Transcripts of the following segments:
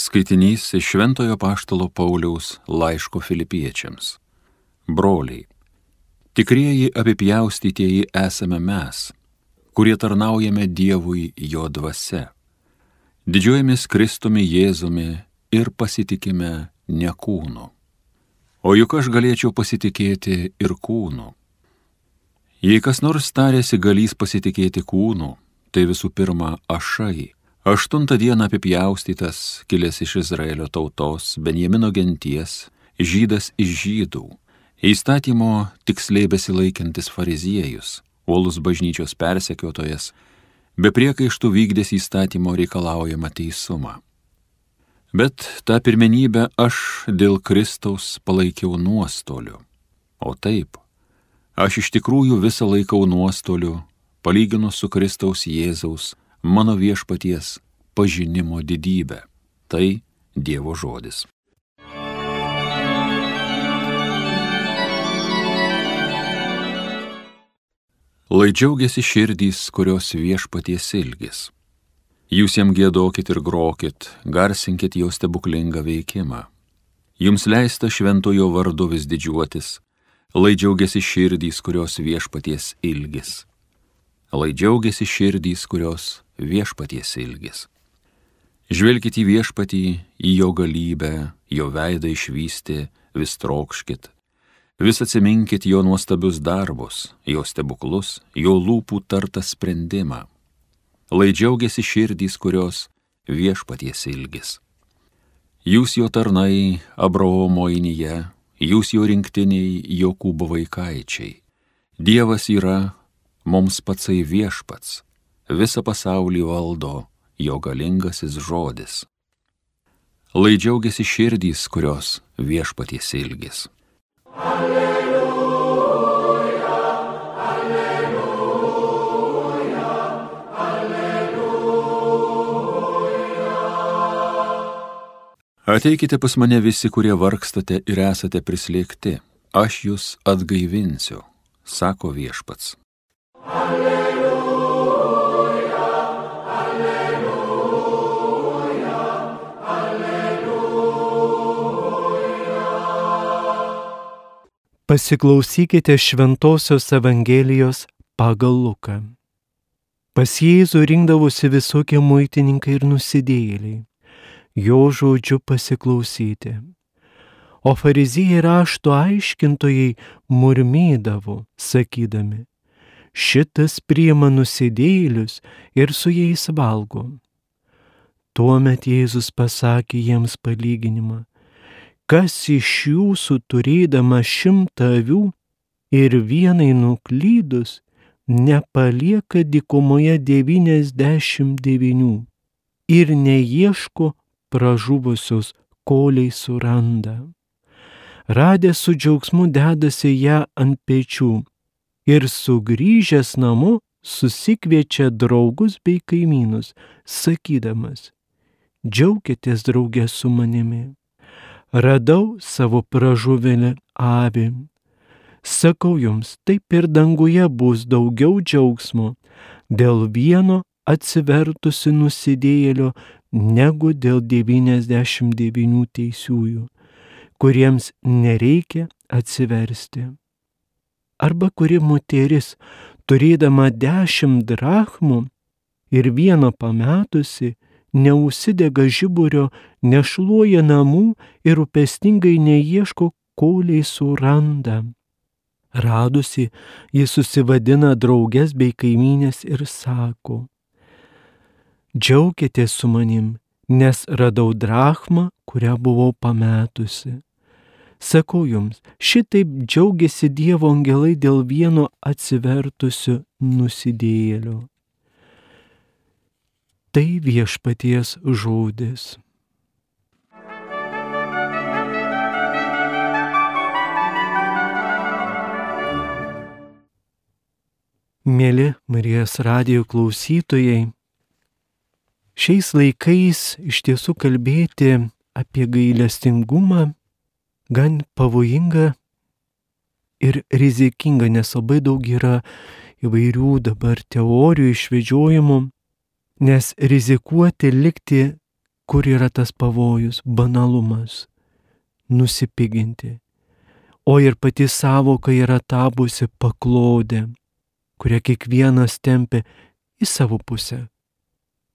Skaitinys iš Šventojo Paštalo Pauliaus laiško filipiečiams. Broliai, tikrieji apipjaustytieji esame mes, kurie tarnaujame Dievui jo dvasia. Didžiuojamės Kristumi Jėzumi ir pasitikime ne kūnu. O juk aš galėčiau pasitikėti ir kūnu. Jei kas nors tarėsi galys pasitikėti kūnu, tai visų pirma ašai Aštuntą dieną apipjaustytas, kilęs iš Izraelio tautos, Benjamino genties, žydas iš žydų, įstatymo tiksliai besilaikantis fariziejus, uolus bažnyčios persekiotojas, be priekaištų vykdės įstatymo reikalaujama teisumą. Bet tą pirmenybę aš dėl Kristaus palaikiau nuostoliu. O taip, aš iš tikrųjų visą laikau nuostoliu, palyginus su Kristaus Jėzaus mano viešpaties pažinimo didybę. Tai Dievo žodis. Lai džiaugiasi širdys, kurios viešpaties ilgis. Jūs jam gėdokit ir grokit, garsinkit jo stebuklingą veikimą. Jums leista šventojo vardu vis didžiuotis, lai džiaugiasi širdys, kurios viešpaties ilgis. Lai džiaugiasi širdys, kurios viešpaties ilgis. Žvelkit į viešpatį, į jo galybę, jo veidą išvysti, vis trokškit. Vis atsiminkit jo nuostabius darbus, jo stebuklus, jo lūpų tartą sprendimą. Lai džiaugiasi širdys, kurios viešpaties ilgis. Jūs jo tarnai, Abraomo inyje, jūs jo rinktiniai, Jokūbo vaikaičiai. Dievas yra mums patsai viešpats visą pasaulį valdo jo galingasis žodis. Lai džiaugiasi širdys, kurios viešpaties ilgis. Alleluja, alleluja, alleluja. Ateikite pas mane visi, kurie vargstate ir esate prislėgti, aš jūs atgaivinsiu, sako viešpats. Alleluja. Pasiklausykite Šventojios Evangelijos pagal Luką. Pas Jėzų rinkdavosi visokie muitininkai ir nusidėjėliai, jo žodžiu pasiklausyti. O fariziejai rašto aiškintojai murmėdavo, sakydami, šitas priema nusidėjėlius ir su jais valgo. Tuomet Jėzus pasakė jiems palyginimą kas iš jūsų turėdama šimtą avių ir vienai nuklydus, nepalieka dikumoje devyniasdešimt devynių ir neieško pražuvusios, koliai suranda. Radęs su džiaugsmu dedasi ją ant pečių ir sugrįžęs namo susikviečia draugus bei kaimynus, sakydamas, džiaukitės draugė su manimi radau savo pražuvelę avį. Sakau jums, taip ir danguje bus daugiau džiaugsmo dėl vieno atsivertusi nusidėjėlio negu dėl 99 teisiųjų, kuriems nereikia atsiversti. Arba kuri moteris, turėdama dešimt drachmų ir vieną pametusi, neužsidega žiburio, nešluoja namų ir rūpestingai neieško, koliai suranda. Radusi, jis susivadina draugės bei kaimynės ir sako, džiaukitės su manim, nes radau drachmą, kurią buvau pametusi. Sakau jums, šitaip džiaugiasi Dievo angelai dėl vieno atsivertusio nusidėjėlio. Tai viešpaties žodis. Mėly Marijos radio klausytojai, šiais laikais iš tiesų kalbėti apie gailestingumą gan pavojinga ir rizikinga, nes labai daug yra įvairių dabar teorijų išvedžiojimų nes rizikuoti likti kur yra tas pavojus, banalumas, nusipiginti. O ir pati savoka yra tapusi paklodė, kurią kiekvienas tempia į savo pusę,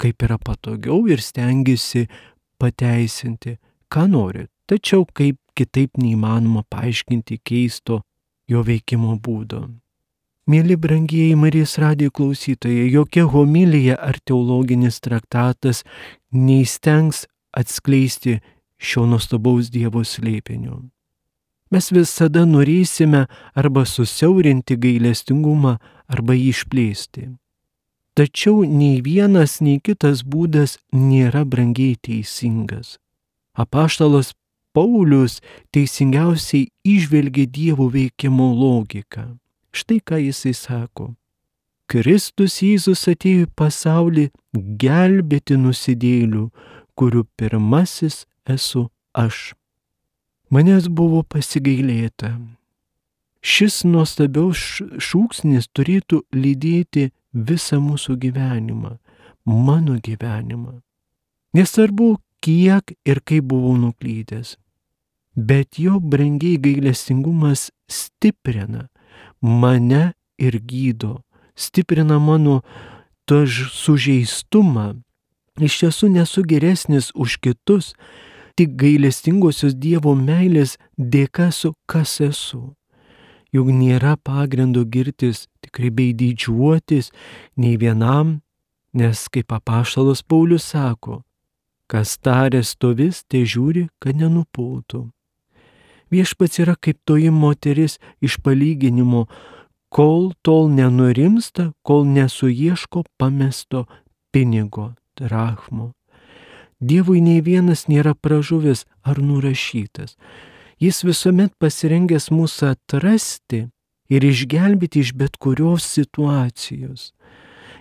kaip yra patogiau ir stengiasi pateisinti, ką nori, tačiau kaip kitaip neįmanoma paaiškinti keisto jo veikimo būdo. Mėly brangieji Marijos radijo klausytojai, jokia homilija ar teologinis traktatas neįstengs atskleisti šio nuostabaus Dievo slėpinio. Mes visada norėsime arba susiaurinti gailestingumą, arba jį išplėsti. Tačiau nei vienas, nei kitas būdas nėra brangiai teisingas. Apaštalas Paulius teisingiausiai išvelgia Dievo veikimo logiką. Štai ką jisai sako. Kristus Jėzus atėjo į pasaulį gelbėti nusidėlių, kurių pirmasis esu aš. Manęs buvo pasigailėta. Šis nuostabiaus šūksnis turėtų lydėti visą mūsų gyvenimą, mano gyvenimą. Nesvarbu, kiek ir kaip buvau nuklydęs, bet jo brangiai gailestingumas stiprina mane ir gydo, stiprina mano to sužeistumą. Iš tiesų nesu geresnis už kitus, tik gailestingosios Dievo meilės dėka su kas esu. Juk nėra pagrindo girtis, tikrai bei didžiuotis nei vienam, nes kaip apaštalas Paulius sako, kas tarė stovis, tai žiūri, kad nenupultų. Viešpats yra kaip toji moteris iš palyginimo, kol tol nenurimsta, kol nesuieško pamesto pinigo, drachmo. Dievui nei vienas nėra pražuvęs ar nurašytas. Jis visuomet pasirengęs mūsų atrasti ir išgelbėti iš bet kurios situacijos.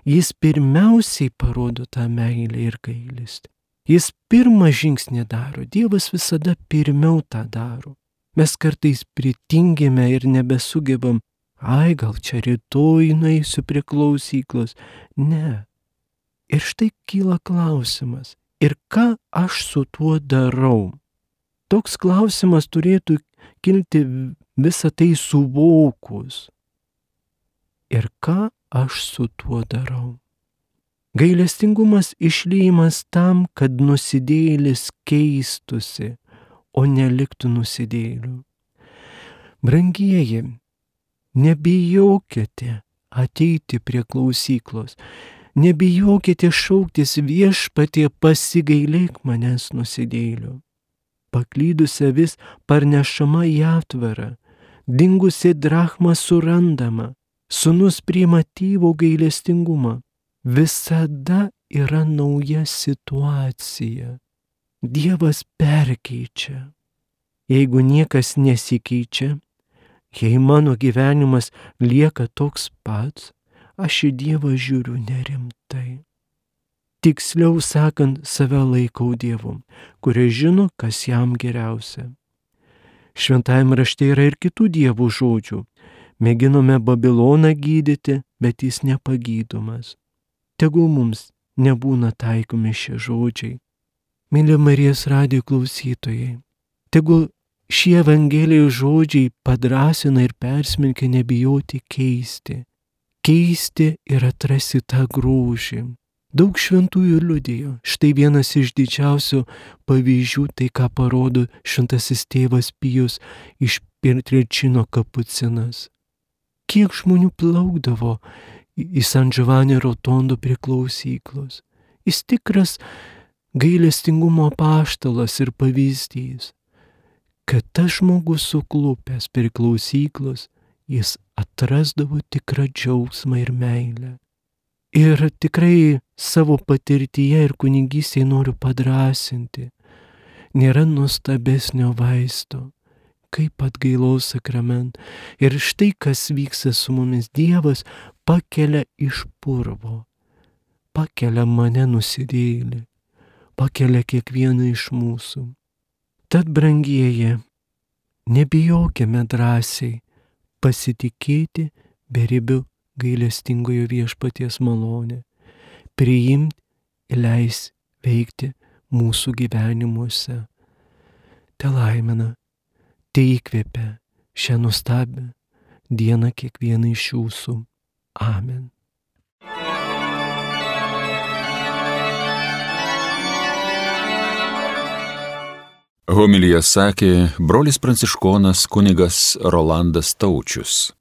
Jis pirmiausiai parodo tą meilę ir gailestį. Jis pirmą žingsnį daro, Dievas visada pirmiau tą daro. Mes kartais pritingėme ir nebesugebam, ai gal čia rytoj nueisiu prie klausyklos. Ne. Ir štai kyla klausimas, ir ką aš su tuo darau? Toks klausimas turėtų kilti visą tai suvokus. Ir ką aš su tuo darau? Gailestingumas išlyjimas tam, kad nusidėlis keistusi, o neliktų nusidėlių. Brangieji, nebijokite ateiti prie klausyklos, nebijokite šauktis viešpatie pasigailėk manęs nusidėlių. Paklydusi vis parnešama į atvarą, dingusi drachma surandama, sunus priima tėvo gailestingumą. Visada yra nauja situacija. Dievas perkeičia. Jeigu niekas nesikeičia, jei mano gyvenimas lieka toks pats, aš į Dievą žiūriu nerimtai. Tiksliau sakant, save laikau Dievu, kuris žino, kas jam geriausia. Šventajame rašte yra ir kitų dievų žodžių. Mėginome Babiloną gydyti, bet jis nepagydomas. Tegul mums nebūna taikomi šie žodžiai Mėly Marijos radijo klausytojai, tegul šie Evangelijos žodžiai padrasina ir persmelkia nebijoti keisti. Keisti ir atrasti tą grožį. Daug šventųjų liudijo. Štai vienas iš didžiausių pavyzdžių, tai ką parodo šventasis tėvas Pijus iš Pietrečino kapucinas. Kiek žmonių plaukdavo į San Giovanni Rotondo prie klausyklos. Jis tikras gailestingumo paštalas ir pavyzdys, kad tas žmogus suklupęs per klausyklos, jis atrasdavo tikrą džiaugsmą ir meilę. Ir tikrai savo patirtyje ir kunigystėje noriu padrasinti. Nėra nuostabesnio vaisto, kaip atgailaus sakrament. Ir štai kas vyksta su mumis. Dievas pakelia iš purvo, pakelia mane nusidėlį pakelia kiekvieną iš mūsų. Tad, brangieji, nebijokime drąsiai pasitikėti beribiu gailestingojo viešpaties malonė, priimti ir leis veikti mūsų gyvenimuose. Te laimina, te įkvėpia šią nuostabią dieną kiekvieną iš jūsų. Amen. Homilyje sakė brolis pranciškonas kunigas Rolandas Taučius.